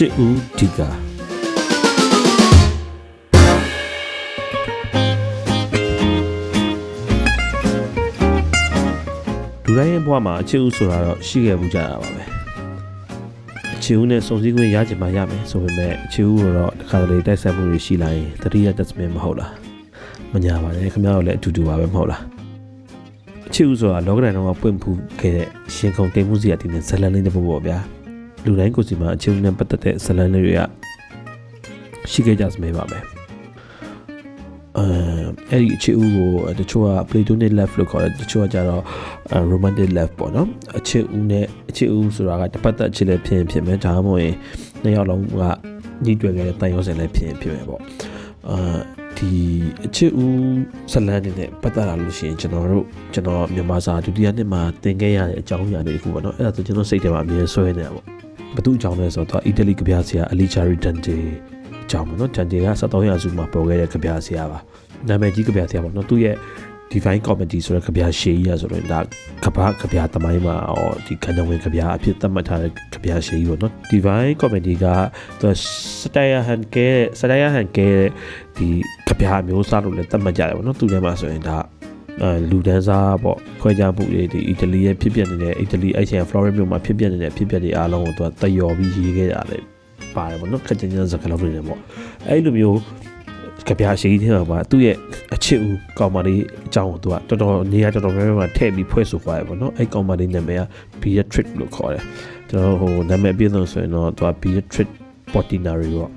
ချစ်ဦးဒီကာလူတိုင်းရဲ့ဘဝမှာအချစ်ဦးဆိုတာတော့ရှိခဲ့မှုကြတာပါပဲအချစ်ဦးနဲ့စုံစည်းခွင့်ရချင်မှရမယ်ဆိုပေမဲ့အချစ်ဦးကိုတော့တစ်ခါတလေတိုက်ဆက်မှုတွေရှိလာရင်တတိယတက်စမင်မဟုတ်လားမညာပါနဲ့ခင်ဗျားတို့လည်းအတူတူပါပဲမဟုတ်လားအချစ်ဦးဆိုတာလောကဓာတ်တော့ပွင့်ဖူးခဲ့တဲ့ရှင်ခုံတိမ်မှုစီရတင်တဲ့ဇလန်လေးတစ်ပုဒ်ပေါ့ဗျာ လူတိုင်းကိုယ်စီမှာအချစ်ဦးနဲ့ပတ်သက်တဲ့ဇလန်လေးတွေကရှိခဲ့ကြစမဲပါမယ်အဲအဲ့ဒီအချစ်ဦးကိုတချို့က platonic love လို့ခေါ်တယ်တချို့ကကြတော့ romantic love ပေါ့နော်အချစ်ဦးနဲ့အချစ်ဦးဆိုတာကတစ်ပတ်သက်အချစ်လည်းဖြစ်ဖြစ်မယ်ဒါမှမဟုတ်ရင်နှစ်ယောက်လုံးကညှိတွေ့ခဲ့တဲ့တန်ရုံးစင်လည်းဖြစ်ဖြစ်မယ်ပေါ့အာဒီအချစ်ဦးဇလန်းနေနဲ့ပတ်သက်လာလို့ရှိရင်ကျွန်တော်တို့ကျွန်တော်မြန်မာစာဒုတိယနှစ်မှာသင်ခဲ့ရတဲ့အကြောင်းအရာတွေအခုပေါ့နော်အဲ့ဒါဆိုကျွန်တော်စိတ်ထဲမှာအမြဲဆွဲနေတာပေါ့ ဘသူအကြောင်းလဲဆိုတော့အီတလီကဗျာဆရာအလီချာရီဒန်တေအကြောင်းပေါ့နော်ဒန်တေက73ရာစုမှာပေါ်ခဲ့တဲ့ကဗျာဆရာပါနာမည်ကြီးကဗျာဆရာပေါ့နော်သူ့ရဲ့ divine comedy ဆိုတဲ့ကဗျာရှေးကြီးရဆိုတော့ဒါကဘာကဗျာတမိုင်းမှာအော်ဒီခန္ဓာဝင်ကဗျာအဖြစ်သတ်မှတ်ထားတဲ့ကဗျာရှေးကြီးပေါ့နော် divine comedy ကသူစတိုင်ယာဟန်ကဲစတိုင်ယာဟန်ကဲဒီကဗျာမျိုးစားလို့လည်းသတ်မှတ်ကြတယ်ပေါ့နော်သူထဲမှာဆိုရင်ဒါအဲ လူဒန်းစားပေါ့ခွဲခြားမှုတွေဒီအီတလီရဲ့ဖြစ်ပျက်နေတဲ့အီတလီအဲ့ချင်ဖလော်ရစ်မြို့မှာဖြစ်ပျက်နေတဲ့ဖြစ်ပျက်တွေအားလုံးကိုသူကတယော်ပြီးရေးခဲ့ရတယ်ပါတယ်ပေါ့နော်ခက်ချင်ချင်စကားလုံးတွေနဲ့ပေါ့အဲ့လိုမျိုးကဗျာရှိသေးတယ်ပါသူ့ရဲ့အချစ်ဦးကောင်မလေးအကြောင်းကိုသူကတော်တော်နေရာတော်တော်များများထည့်ပြီးဖွဲ့ဆိုသွားတယ်ပေါ့နော်အဲ့ကောင်မလေးနာမည်က Beatrix လို့ခေါ်တယ်ကျွန်တော်ဟိုနာမည်အပြည့်စုံဆိုရင်တော့သူက Beatrix Portinari ပေါ့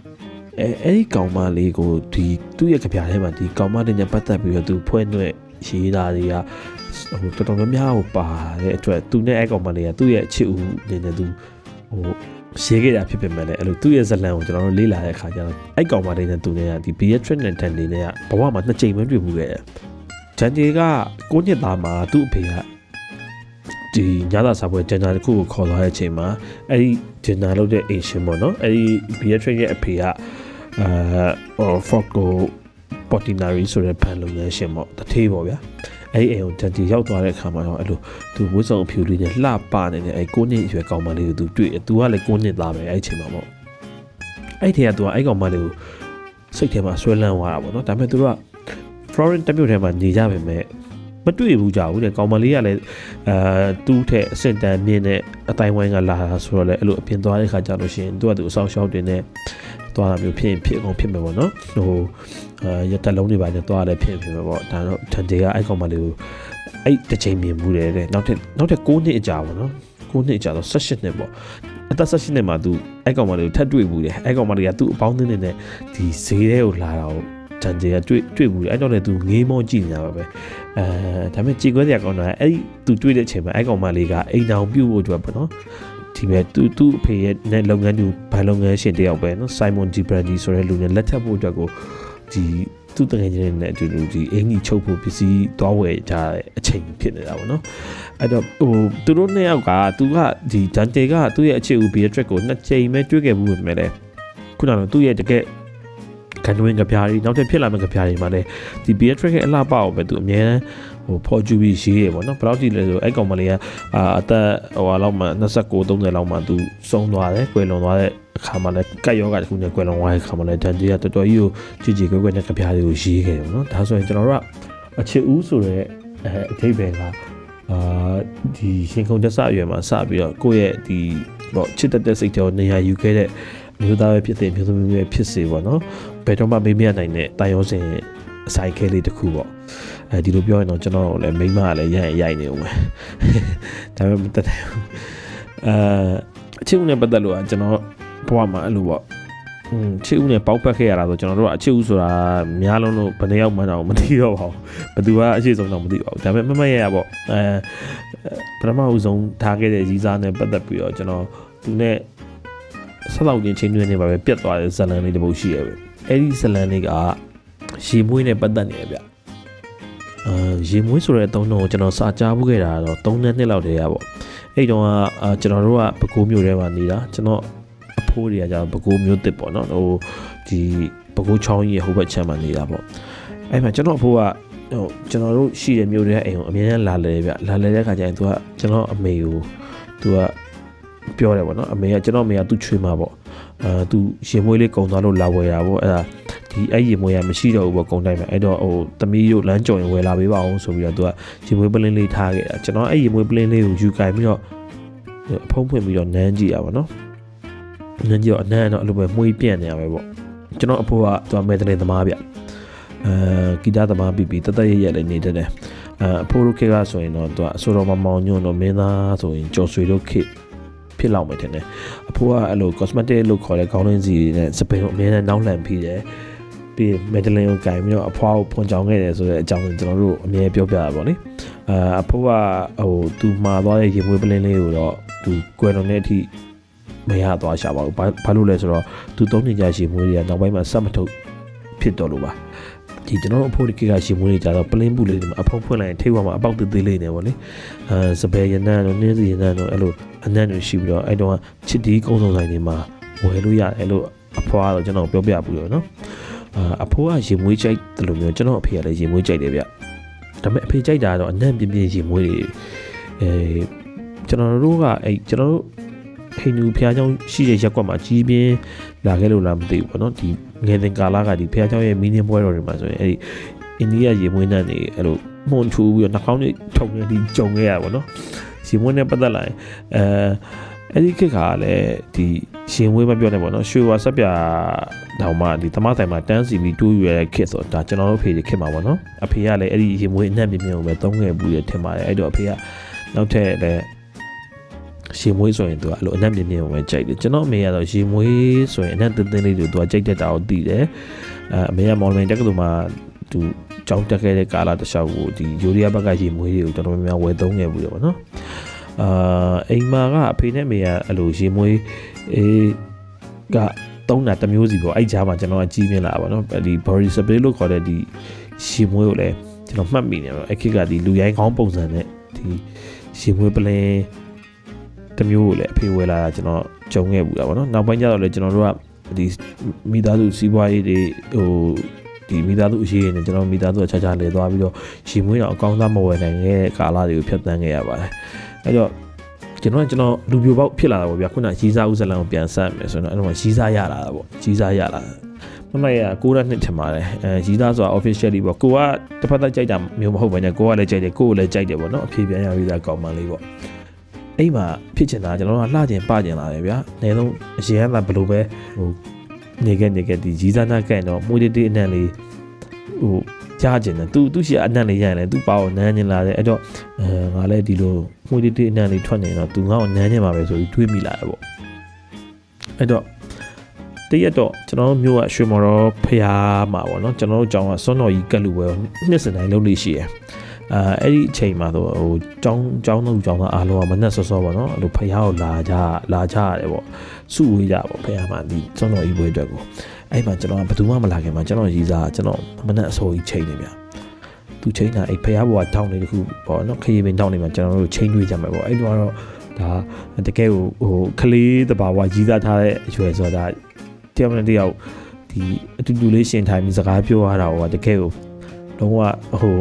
အဲအဲ့ဒီကောင်မလေးကိုဒီသူ့ရဲ့ကြပြထဲမှာဒီကောင်မလေးနဲ့ပတ်သက်ပြီးတော့သူဖွဲ့နှဲ့ ရေးတာတွေကဟိုတော်တော်များများဟိုပါတဲ့အတွက်သူနဲ့အဲ့ကောင်မလေးကသူ့ရဲ့အချစ်ဦးနေနေသူဟိုရေးခဲ့တာဖြစ်ပေမဲ့လည်းအဲ့လိုသူ့ရဲ့ဇလံကိုကျွန်တော်တို့လေ့လာတဲ့အခါကျတော့အဲ့ကောင်မလေးနဲ့သူနဲ့ကဒီ Beatrice နဲ့ Danny နဲ့ကဘဝမှာနှစ်ကြိမ်ပဲတွေ့မှုခဲ့တယ်။ Danny ကကိုညစ်သားမှာသူ့အဖေကဒီညသာစာပွဲဂျန်နာတစ်ခုကိုခေါ်သွားတဲ့အချိန်မှာအဲ့ဒီဂျန်နာလုပ်တဲ့အိမ်ရှင်ပေါ့နော်အဲ့ဒီ Beatrice ရဲ့အဖေကအာဟို Foco Portinari ဆိုတဲ့ဘန်လုပ်ငန်းရှင်ပေါ့တထေးပေါ့ဗျာအဲ့ဒီအိမ်ကိုတန်တီရောက်သွားတဲ့အခါမှာတော့အဲ့လိုသူဝှစုံအဖြူလေးနဲ့လှပနေတဲ့အဲ့ကိုနှစ်အရွယ်ကောင်မလေးကိုသူတွေ့တယ်သူကလည်းကိုနှစ်သားပဲအဲ့ဒီအချိန်မှာပေါ့အဲ့ဒီထဲကသူကအဲ့ကောင်မလေးကိုစိတ်ထဲမှာဆွဲလန်းသွားတာပေါ့နော်ဒါပေမဲ့သူတို့က Florence တမြို့ထဲမှာနေကြပါမယ် မတွေ့ဘူးကြဘူးတဲ့ကောင်မလေးကလည်းအာသူ့ထက်အဆင့်တန်းမြင့်တဲ့အတိုင်းဝိုင်းကလာတာဆိုတော့လေအဲ့လိုအပြင်သွားတဲ့ခါကျလို့ရှိရင်သူကသူအဆောင်ရှောက်တင်နဲ့သွားတာမျိုးဖြစ်ရင်ဖြစ်အောင်ဖြစ်မယ်ပေါ့နော်ဟိုအာရတက်လုံးတွေပါနဲ့သွားတယ်ဖြစ်ဖြစ်မယ်ပေါ့ဒါတော့တန်တေကအဲ့ကောင်မလေးကိုအဲ့တစ်ချိန်မြင်မှုတယ်တဲ့နောက်ထပ်နောက်ထပ်9နှစ်အကြာပေါ့နော်9နှစ်အကြာတော့18နှစ်ပေါ့အသက်18နှစ်မှာသူအဲ့ကောင်မလေးကိုထပ်တွေ့ဘူးတယ်အဲ့ကောင်မလေးကသူ့အပေါင်းအသင်းတွေနဲ့ဒီဈေးထဲကိုလာတာကို တန်တေကတွေ့တွေ့ဘူးတယ်အဲ့တော့လည်းသူငေးမောကြည့်နေတာပါပဲအဲဒါပေမဲ့ကြည်ခွဲစရာကောင်းတာအဲ့ဒီသူတွေ့တဲ့အချိန်မှာအဲ့ကောင်မလေးကအိမ်တောင်ပြုတ်ဖို့အတွက်ပေါ့နော်ဒီမဲ့သူသူ့အဖေရဲ့နဲ့လုပ်ငန်းသူဘန်လုပ်ငန်းရှင်တယောက်ပဲနော် Simon Di Brandi ဆိုတဲ့လူနဲ့လက်ထပ်ဖို့အတွက်ကိုဒီသူ့တငယ်ချင်းနဲ့အတူတူဒီအင်ကြီးချုပ်ဖို့ပစ္စည်းသွားဝယ်ကြတဲ့အချိန်ဖြစ်နေတာပေါ့နော်အဲ့တော့ဟိုသူတို့နှစ်ယောက်ကသူကဒီဒန်တေကသူ့ရဲ့အခြေဦး Beatrix ကိုနှစ်ချိန်ပဲတွေ့ခဲ့မှုပဲမဲ့လေခုနကသူ့ရဲ့တကယ် ကန်တွင်းကြပြားတွေနောက်ထပ်ဖြစ်လာမယ့်ကြပြားတွေမှာလည်းဒီ Beatrix ရဲ့အလှပကိုပဲသူအများဟိုဖော်ကျူပြီးရေးရပေါ့နော်ဘယ်လောက်ကြည့်လဲဆိုအဲ့ကောင်မလေးကအာအသက်ဟိုလောက်မှ29 30လောက်မှသူစုံသွားတယ်၊ကွယ်လွန်သွားတဲ့အခါမှာလည်းကတ်ယောဂတစ်ခုနဲ့ကွယ်လွန်သွားတဲ့အခါမှာလည်းဒန်ဂျီကတော်တော်ကြီးကိုကြည်ကြည်ကွယ်ကွယ်နဲ့ကြပြားတွေကိုရေးခဲ့တယ်ပေါ့နော်ဒါဆိုရင်ကျွန်တော်တို့ကအချစ်ဦးဆိုတဲ့အဲအထိပ္ပယ်ကအာဒီရှင်ခုံတက်ဆအရွယ်မှာစပြီးတော့ကိုယ့်ရဲ့ဒီပေါ့ချစ်တတ်တဲ့စိတ်တော်နေရာယူခဲ့တဲ့ မျိုးသားပဲဖြစ်တဲ့မျိုးသမီးပဲဖြစ်စေပေါ့နော်ဘယ်တော့မှမေးမရနိုင်တဲ့တိုင်ရောစင်အဆိုင်ခဲလေးတစ်ခုပေါ့အဲဒီလိုပြောရင်တော့ကျွန်တော်လည်းမိမကလည်းရရင်ရိုက်နေဦးမယ်ဒါပေမဲ့မတတ်တယ်အာအချစ်ဦးနဲ့ပတ်သက်လို့ကကျွန်တော်ဘဝမှာအဲ့လိုပေါ့อืมချစ်ဦးနဲ့ပေါက်ပတ်ခဲ့ရတာဆိုကျွန်တော်တို့ကအချစ်ဦးဆိုတာများလုံးလို့ဘယ်နှယောက်မှတော့မသိတော့ပါဘူးဘယ်သူကအရှိဆုံးတော့မသိပါဘူးဒါပေမဲ့မမရရပေါ့အဲပထမဦးဆုံးထားခဲ့တဲ့ကြီးစားနဲ့ပတ်သက်ပြီးတော့ကျွန်တော်သူနဲ့ ဆက်တော့ချင်းချင်းတွင်းနေပါပဲပြတ်သွားတဲ့ဇလန်လေးတစ်ပုဒ်ရှိရပဲအဲ့ဒီဇလန်လေးကရေမွေးနဲ့ပတ်သက်နေရဗျအာရေမွေးဆိုတဲ့အသုံးတော့ကျွန်တော်စာကြားဖို့ခဲ့တာတော့3နှစ်နှစ်လောက်တည်းရပေါ့အဲ့တုန်းကကျွန်တော်တို့ကပဲခူးမြို့ထဲမှာနေတာကျွန်တော်အဖိုးတွေကကြာပဲခူးမြို့တစ်ပေါ့နော်ဟိုဒီပဲခူးချောင်းကြီးဟိုဘက်ခြမ်းမှာနေတာပေါ့အဲ့မှာကျွန်တော်အဖိုးကဟိုကျွန်တော်တို့ရှိတဲ့မြို့တဲ့အိမ်ကိုအများကြီးလာလဲဗျလာလဲတဲ့ခါကျရင်သူကကျွန်တော်အမေကိုသူက ပြောတယ်ပေါ့နော်အမေကကျွန်တော်အမေကသူ့ချွေးမှာပေါ့အာသူရင်မွေးလေးကုံသွားလို့လာဝယ်တာပေါ့အဲ့ဒါဒီအဲ့ရင်မွေးကမရှိတော့ဘူးပေါ့ကုံတိုင်းမှာအဲ့တော့ဟိုသမီးတို့လမ်းကြုံရင်ဝယ်လာပေးပါအောင်ဆိုပြီးတော့သူကရင်မွေးပလင်းလေးထားခဲ့တာကျွန်တော်အဲ့ရင်မွေးပလင်းလေးကိုယူကင်ပြီးတော့အဖုံးဖွင့်ပြီးတော့နမ်းကြည့်ရပါတော့နမ်းကြည့်တော့အနမ်းတော့အဲ့လိုပဲမှုေးပြန့်နေရပဲပေါ့ကျွန်တော်အဖိုးကသူကမဲတနေသမားဗျအဲဂီတသမားပြီးပြီးတသက်ရရက်လေးနေတတ်တယ်အဲအဖိုးတို့ခေတ်ကဆိုရင်တော့သူကအဆိုတော်မမောင်ညွန့်တော့မင်းသားဆိုရင်ကျော်ဆွေတို့ခေတ် ဖြစ်လောက်မယ်ထင်တယ်အဖိုးကအဲ့လို cosmetic လို့ခေါ်တဲ့ခေါင်းရင်းစီနဲ့စပင်ကိုအများနဲ့နောက်လှန်ပြီးတယ်ပြီးမက်ဒလင်ကိုကင်ပြီးတော့အဖွားကိုဖွန်ချောင်းခဲ့တယ်ဆိုတဲ့အကြောင်းကိုကျွန်တော်တို့အမြဲပြောပြတာပေါ့လေအာအဖိုးကဟိုသူမှာသွားတဲ့ရေမွေးပလင်းလေးကိုတော့သူကွယ်တော်နဲ့အထိမရသွားရှာပါဘူးဘာလို့လဲဆိုတော့သူသုံးနေကြရေမွေးတွေကနောက်ပိုင်းမှာစက်မထုတ်ဖြစ်တော့လို့ပါ ဒီကျွန်တော်တို့အဖို့တကိကရှင်မွေးနေကြတော့ပလင်းပူလေးတွေမှာအဖို့ဖွင့်လိုက်ရင်ထိပ်ဝါမှာအပေါက်သေးသေးလေးနေပေါ့လေအဲစပယ်ရနံ့တို့နှင်းစီရနံ့တို့အဲ့လိုအနံ့တွေရှိပြီးတော့အဲ့တုန်းကချစ်ဒီကုန်းဆောင်ဆိုင်တွေမှာဝယ်လို့ရတယ်အဲ့လိုအဖွားတော့ကျွန်တော်ပြောပြပူရောနော်အဖိုးကရေမွေးကြိုက်တယ်လို့မျိုးကျွန်တော်အဖေကလည်းရေမွေးကြိုက်တယ်ဗျဒါပေမဲ့အဖေကြိုက်တာကတော့အနံ့ပြင်းပြင်းရေမွေးတွေအဲကျွန်တော်တို့ကအဲကျွန်တော်တို့ဟိန္ဒူဘုရားကျောင်းရှိတဲ့ရက်ကွက်မှာကြီးပြင်းလာခဲ့လို့လားမသိဘူးပေါ့နော်ဒီ ငယ်စဉ်ကာလကဒီဖျားเจ้าရဲ့မင်းင်းပွဲတော်တွေမှာဆိုရင်အဲ့ဒီအိန္ဒိယရေမွေးနှံ့နေအဲ့လိုမှုန်ထူပြီးတော့နှာခေါင်းတွေထုံနေဒီကြုံခဲ့ရပါတော့ရေမွေးနဲ့ပတ်သက်လာရင်အဲအဲ့ဒီခေတ်ကလည်းဒီရှင်ဝေးမပြောနဲ့ပေါ့နော်ရွှေဝါဆက်ပြတောင်မှဒီသမားဆိုင်မှာတန်းစီပြီးတူးယူရတဲ့ခေတ်ဆိုဒါကျွန်တော်တို့ဖေးခေတ်မှာပေါ့နော်အဖေကလည်းအဲ့ဒီရင်မွေးအနှံ့ပြင်းပြင်းကိုပဲသုံးခဲ့ဘူးရထင်ပါတယ်အဲ့တော့အဖေကနောက်ထပ်လည်း ရှင်မွေးဆိုရင်သူကအဲ့လိုအနှံ့ပြင်းပြင်းကိုပဲကြိုက်တယ်ကျွန်တော်အမေကတော့ရှင်မွေးဆိုရင်အနှံ့တင်းတင်းလေးတွေသူကကြိုက်တတ်တာကိုသိတယ်အဲအမေကမော်လမြိုင်တက္ကသိုလ်မှာသူကြောင်းတက်ခဲ့တဲ့ကာလတစ်လျှောက်ကိုဒီယူရီးယားဘက်ကရေမွေးတွေကိုတော်တော်များများဝယ်သုံးခဲ့ဘူးရပါတော့အာအိမ်မာကအဖေနဲ့မေကအဲ့လိုရေမွေးအေးကတုံးတာတစ်မျိုးစီပေါ့အဲ့ကြားမှာကျွန်တော်ကကြီးမြင်လာပါတော့ဒီ body spray လို့ခေါ်တဲ့ဒီရေမွေးကိုလည်းကျွန်တော်မှတ်မိနေတော့အဲ့ခေတ်ကဒီလူရိုင်းခေါင်းပုံစံနဲ့ဒီရေမွေးပလင်း တစ်မျိုးကိုလည်းအဖေဝယ်လာတာကျွန်တော်ကြုံခဲ့ဘူးတာပေါ့နော်နောက်ပိုင်းကျတော့လည်းကျွန်တော်တို့ကဒီမိသားစုစီးပွားရေးတွေဟိုဒီမိသားစုအရေးနဲ့ကျွန်တော်မိသားစုကခြားခြားလဲသွားပြီးတော့ရှီမွေးတော့အကောင်းစားမဝယ်နိုင်တဲ့ကာလတွေကိုဖြတ်သန်းခဲ့ရပါတယ်အဲ့တော့ကျွန်တော်ကကျွန်တော်လူပြိုပေါက်ဖြစ်လာတာပေါ့ဗျာခုနရီးစားဥဇလန်ကိုပြန်ဆက်မယ်ဆိုတော့အဲ့တော့ရီးစားရလာတာပေါ့ရီးစားရလာမမရကိုရနှစ်ထင်ပါတယ်အဲရီးသားဆိုတာ officially ပေါ့ကိုကတစ်ဖက်သက်ကြိုက်တာမျိုးမဟုတ်ဘဲနဲ့ကိုကလည်းကြိုက်တယ်ကိုကိုလည်းကြိုက်တယ်ပေါ့နော်အဖြေပြန်ရပြီးသားကောင်းမှလေးပေါ့ အိမ်မှာဖြစ်ချင်တာကျွန်တော်ကလှကျင်ပကျင်လာတယ်ဗျာအနည်းဆုံးအရင်ကဘယ်လိုပဲဟိုနေခဲ့နေခဲ့ဒီရီးစားနာကန်တော့မွေးတေးအနံ့လေးဟိုရကျင်တယ်သူသူရှိအနံ့လေးရရင်လည်းသူပါအောင်နမ်းနေလာတယ်အဲ့တော့အဲငါလည်းဒီလိုမွေးတေးတေးအနံ့လေးထွက်နေတော့သူငါ့ကိုနမ်းနေမှာပဲဆိုပြီးတွေးမိလာတယ်ပေါ့အဲ့တော့တရက်တော့ကျွန်တော်တို့မြို့ကရွှေမော်တော်ဖျားမှာပေါ့နော်ကျွန်တော်တို့ကျောင်းကစွန်းတော်ကြီးကက်လူပဲနှစ်စင်တိုင်းလုံးလေးရှိရယ် အာအဲ့ဒီအချိန်မှာတော့ဟိုကျောင်းကျောင်းတို့ကျောင်းသားအားလုံးကမနှက်စောစောပေါ့နော်အဲ့လိုဖျားကိုလာကြလာကြရတယ်ပေါ့စုဝေးကြပေါ့ဖျားမှာဒီစွန်းတော်ကြီးပွဲအတွက်ကိုအဲ့မှာကျွန်တော်ကဘယ်သူမှမလာခင်မှာကျွန်တော်ရေးစားကျွန်တော်မနှက်အစိုးကြီးချိန်နေဗျသူချိန်တာအဲ့ဖျားဘွားတောင်းနေတခုပေါ့နော်ခရီးပင်တောင်းနေမှာကျွန်တော်တို့ချိန်တွေးကြမှာပေါ့အဲ့တော့ဒါတကယ်ဟိုဟိုကလေးတဘာဝရေးစားထားတဲ့အရွယ်ဆိုတာတယောက်နဲ့တယောက်ဒီအတူတူလေးရှင်ထိုင်ပြီးစကားပြောရတာဟိုတကယ်ကိုလုံးဝဟို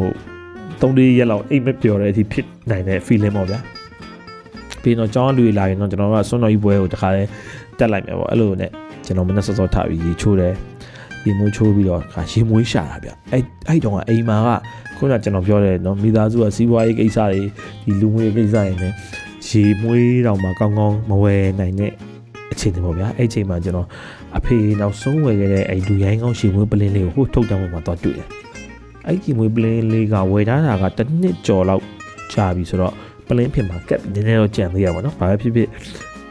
၃လေးရက်လောက်အိတ်မပြောတဲ့အထိဖြစ်နိုင်တဲ့ feeling ပေါ့ဗျာပြီးတော့ကျောင်းလူတွေလာရင်တော့ကျွန်တော်တို့ကစွန်းတော်ကြီးပွဲကိုတခါလဲတက်လိုက်မယ်ပေါ့အဲ့လိုနဲ့ကျွန်တော်မနေ့စောစောထပြီးရေချိုးတယ်ရေမွေးချိုးပြီးတော့ခါရေမွေးရှာတာဗျအဲ့အဲ့တုန်းကအိမ်မာကခုနကကျွန်တော်ပြောတယ်နော်မိသားစုကစီးပွားရေးကိစ္စတွေဒီလူငွေကိစ္စတွေနဲ့ရေမွေးတောင်မှကောင်းကောင်းမဝယ်နိုင်တဲ့အချိန်တွေပေါ့ဗျာအဲ့အချိန်မှာကျွန်တော်အဖေနောက်ဆုံးဝယ်ခဲ့တဲ့အဲ့လူရိုင်းကောင်းရေမွေးပလင်းလေးကိုဟိုထုတ်တမ်းမှာတော့တွေ့တယ် အဲ့ဒီမွေးပလင်းလေးကဝယ်ထားတာကတစ်နှစ်ကျော်လောက်ကြာပြီဆိုတော့ပလင်းဖြစ်မှာကက်နည်းနည်းတော့ကြံသေးရပါတော့ဘာပဲဖြစ်ဖြစ်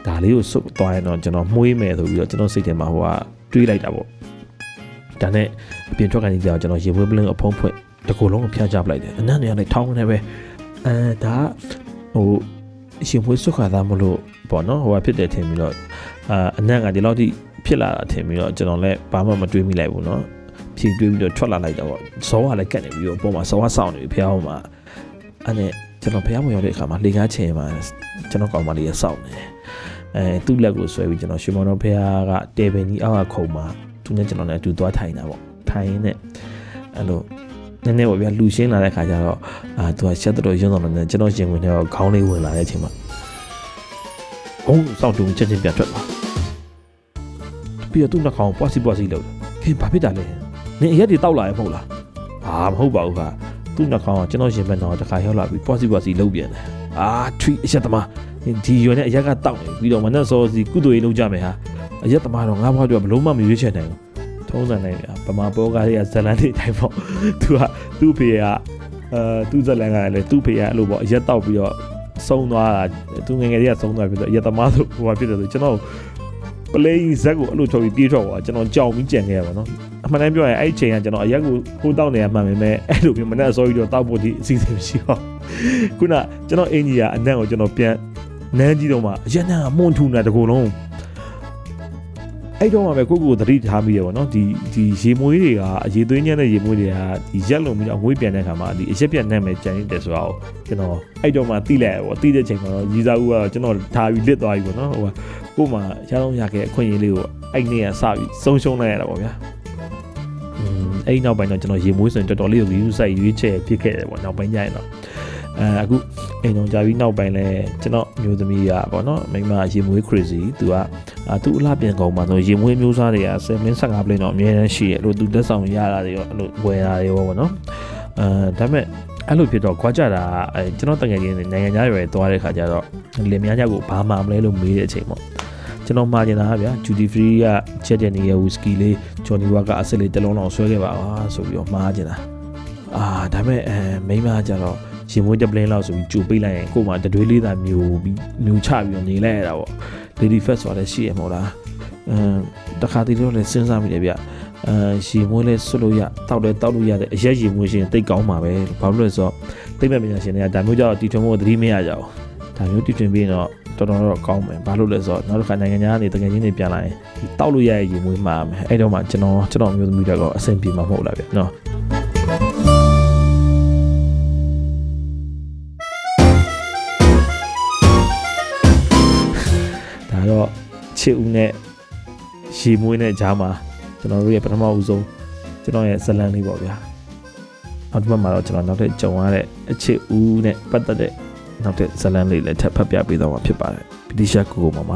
ဒါလေးကိုစုပ်သွားရင်တော့ကျွန်တော်မှုေးမယ်ဆိုပြီးတော့ကျွန်တော်စိတ်ထဲမှာဟိုကတွေးလိုက်တာပေါ့ဒါနဲ့အပြင်ထွက်ကနေကြတော့ကျွန်တော်ရေမွေးပလင်းအဖုံးဖွင့်တကူလုံးကိုဖျက်ချပလိုက်တယ်အနံ့နေရာနဲ့ထောင်းနေပဲအဲဒါဟိုရှင်မွေးစုခါသားမလို့ပေါ့နော်ဟိုကဖြစ်တယ်ထင်ပြီးတော့အာအနံ့ကဒီလောက်ထိဖြစ်လာတာထင်ပြီးတော့ကျွန်တော်လည်းဘာမှမတွေးမိလိုက်ဘူးနော်ဖြ ည့်တွေးပြီးတော့ထွက်လာလိုက်တာပေါ့ဇောကလည်းကတ်နေပြီးတော့ပုံမှာဇောကစောင့်နေပြီဖျားအောင်မှာအဲ့နဲ့ကျွန်တော်ဖျားမရောက်တဲ့အခါမှာလေကားချင်မှာကျွန်တော်ကောင်မလေးရစောင့်နေအဲသူ့လက်ကိုဆွဲပြီးကျွန်တော်ရှင်မောင်တော်ဖျားကတေပင်ကြီးအောက်ကခုံမှာသူနဲ့ကျွန်တော်လည်းအတူသွားထိုင်တာပေါ့ထိုင်ရင်းနဲ့အဲ့လိုနည်းနည်းပေါ့ဗျာလူရှင်းလာတဲ့ခါကျတော့အာသူကချက်တော်ရုံတော်နဲ့ကျွန်တော်ရှင်ဝင်တော့ခေါင်းလေးဝင်လာတဲ့အချိန်မှာဘုံစောင့်တူချက်ချင်းပြန်ထွက်လာပြီးတော့သူ့နှာခေါင်းပွားစီပွားစီလုပ်တယ်ဟင်ဘာဖြစ်တာလဲ နင်အရက်တွေတောက်လာရမဟုတ်လားအာမဟုတ်ပါဘူးခါသူ့နှာခေါင်းကကျွန်တော်ရှင်ဘက်တော့တခါရောက်လာပြီးပွားစီပွားစီလုပ်ပြန်တယ်အာထွီအရက်သမားဒီရွယ်နဲ့အရက်ကတောက်နေပြီးတော့မနဲ့စောစီကုသိုလ်ရေးလုပ်ကြမယ်ဟာအရက်သမားတော့ငါးဘွားတော့ဘလုံးမမရွေးချယ်နိုင်ဘူးထုံးစံနိုင်ဗျာဗမာပေါ်ကားတွေကဇလန်တွေတိုင်းပေါ့သူကသူ့ဖေကအဲသူ့ဇလန်ကလည်းသူ့ဖေကအဲ့လိုပေါ့အရက်တောက်ပြီးတော့ဆုံးသွားတာသူငယ်ငယ်လေးကဆုံးသွားပြီးတော့အရက်သမားဆိုဟိုဘာဖြစ်တယ်ဆိုကျွန်တော်ပလေးဇက်ကိုအဲ့လိုချုပ်ပြီးပြေးထွက်သွားကျွန်တော်ကြောင်ပြီးကြံခဲ့ရပါတော့အ မှန်တမ်းပြောရင်အဲ့ဒီချိန်ကကျွန်တော်အရက်ကိုဟိုးတောက်နေရမှန်ပေမဲ့အဲ့လိုမျိုးမနဲ့အစောကြီးတော့တောက်ဖို့ဒီအစီအစဉ်မရှိတော့ခုနကျွန်တော်အင်ကြီးကအနံ့ကိုကျွန်တော်ပြန်နန်းကြီးတော့မှအရက်နံ့ကမွန်ထူနေတကူလုံးအဲ့တော့မှပဲကိုကိုသတိထားမိရပေါ့နော်ဒီဒီရေမွေးတွေကအရေသွေးညံ့တဲ့ရေမွေးတွေကဒီရက်လုံးပြီးတော့ငွေးပြန်တဲ့ခါမှာဒီအရက်ပြန်နှံ့မယ်ကြံနေတယ်ဆိုတော့ကျွန်တော်အဲ့တော့မှတိလိုက်ပေါ့တိတဲ့ချိန်မှာတော့ရီစာဦးကကျွန်တော်ထားပြီးလစ်သွားပြီပေါ့နော်ဟိုကကိုမှရအောင်ရခဲ့အခွင့်အရေးလေးကိုအဲ့နေ့ကစပြီးဆုံးရှုံးလိုက်ရတာပေါ့ဗျာ อืมအဲ့နောက်ပိုင်းတော့ကျွန်တော်ရေမွေးဆိုရင်တော်တော်လေးကိုယူဆိုင်ရွေးချယ်ဖြစ်ခဲ့တယ်ပေါ့နောက်ပိုင်းကျရင်တော့အဲအခုအိမ်တော်ကြာပြီးနောက်ပိုင်းလဲကျွန်တော်မျိုးသမီးကပေါ့နော်မိမရေမွေး crazy သူကအာသူအလှပြန်ကောင်မှာဆိုရေမွေးမျိုးစားတွေက7 min 15 plane တော့အများကြီးရှိရလို့သူလက်ဆောင်ရတာတွေရောအဲ့လိုဝယ်တာတွေရောပေါ့နော်အဲဒါပေမဲ့အဲ့လိုဖြစ်တော့ခွာကြတာအဲကျွန်တော်တကယ်ချင်းနိုင်ငံသားရွယ်သွားတဲ့ခါကျတော့လင်မယားကြောက်ကိုဘာမှမလဲလို့မေးတဲ့အချိန်ပေါ့ ကျွန်တော်မှားကျင်တာဗျာ duty free ကချက်တဲ့နေရ whisky လေး Johnny Walker အစစ်လေးတစ်လုံးလောက်ဆွဲခဲ့ပါဟာဆိုပြီးတော့မှားကျင်တာအာဒါပေမဲ့အဲမိန်းမကျတော့ရှင်မွေးတပလင်းလောက်ဆိုပြီးကြိုပိတ်လိုက်ရင်ကို့မှာတတွေးလေးသာမျိုးပြီးမျိုးချပြီးတော့နေလိုက်ရတာပေါ့ lady first ဆိုတော့ရှိရမို့လားအမ်တခါတည်းတော့လည်းစဉ်းစားမိတယ်ဗျအဲရှီမွေးလဲဆွတ်လို့ရတောက်လဲတောက်လို့ရတဲ့အရက်ရှီမွေးရှင်တိတ်ကောင်းပါပဲဘာလို့လဲဆိုတော့တိတ်မဲ့ပညာရှင်တွေကဒါမျိုးကြောင့်တီထွင်ဖို့သတိမရကြဘူးဒါမျိုးတီထွင်ပြီးတော့ တော်တော်တော့ကောင်းမယ်ဘာလို့လဲဆိုတော့နောက်တစ်ခါနိုင်ငံသားကနေတကယ်ချင်းတွေပြန်လာရင်ဒီတောက်လို့ရတဲ့ရေမွေးမှာမယ်အဲ့တော့မှကျွန်တော်ကျွန်တော်မျိုးသမီးတွေကတော့အဆင်ပြေမှာမဟုတ်လားဗျနော်ဒါတော့ချစ်ဦးနဲ့ရေမွေးနဲ့ဂျားမှာကျွန်တော်တို့ရဲ့ပထမဦးဆုံးကျွန်တော်ရဲ့ဇလန်လေးပေါ့ဗျာနောက်တစ်ပတ်မှာတော့ကျွန်တော်နောက်ထပ်ကြုံရတဲ့အချစ်ဦးနဲ့ပတ်သက်တဲ့ နောက်ထပ်ဇလန်လေးလည်းထပ်ဖတ်ပြပေးတော့မှာဖြစ်ပါတယ်ဗီဒီရှာကိုကိုမမ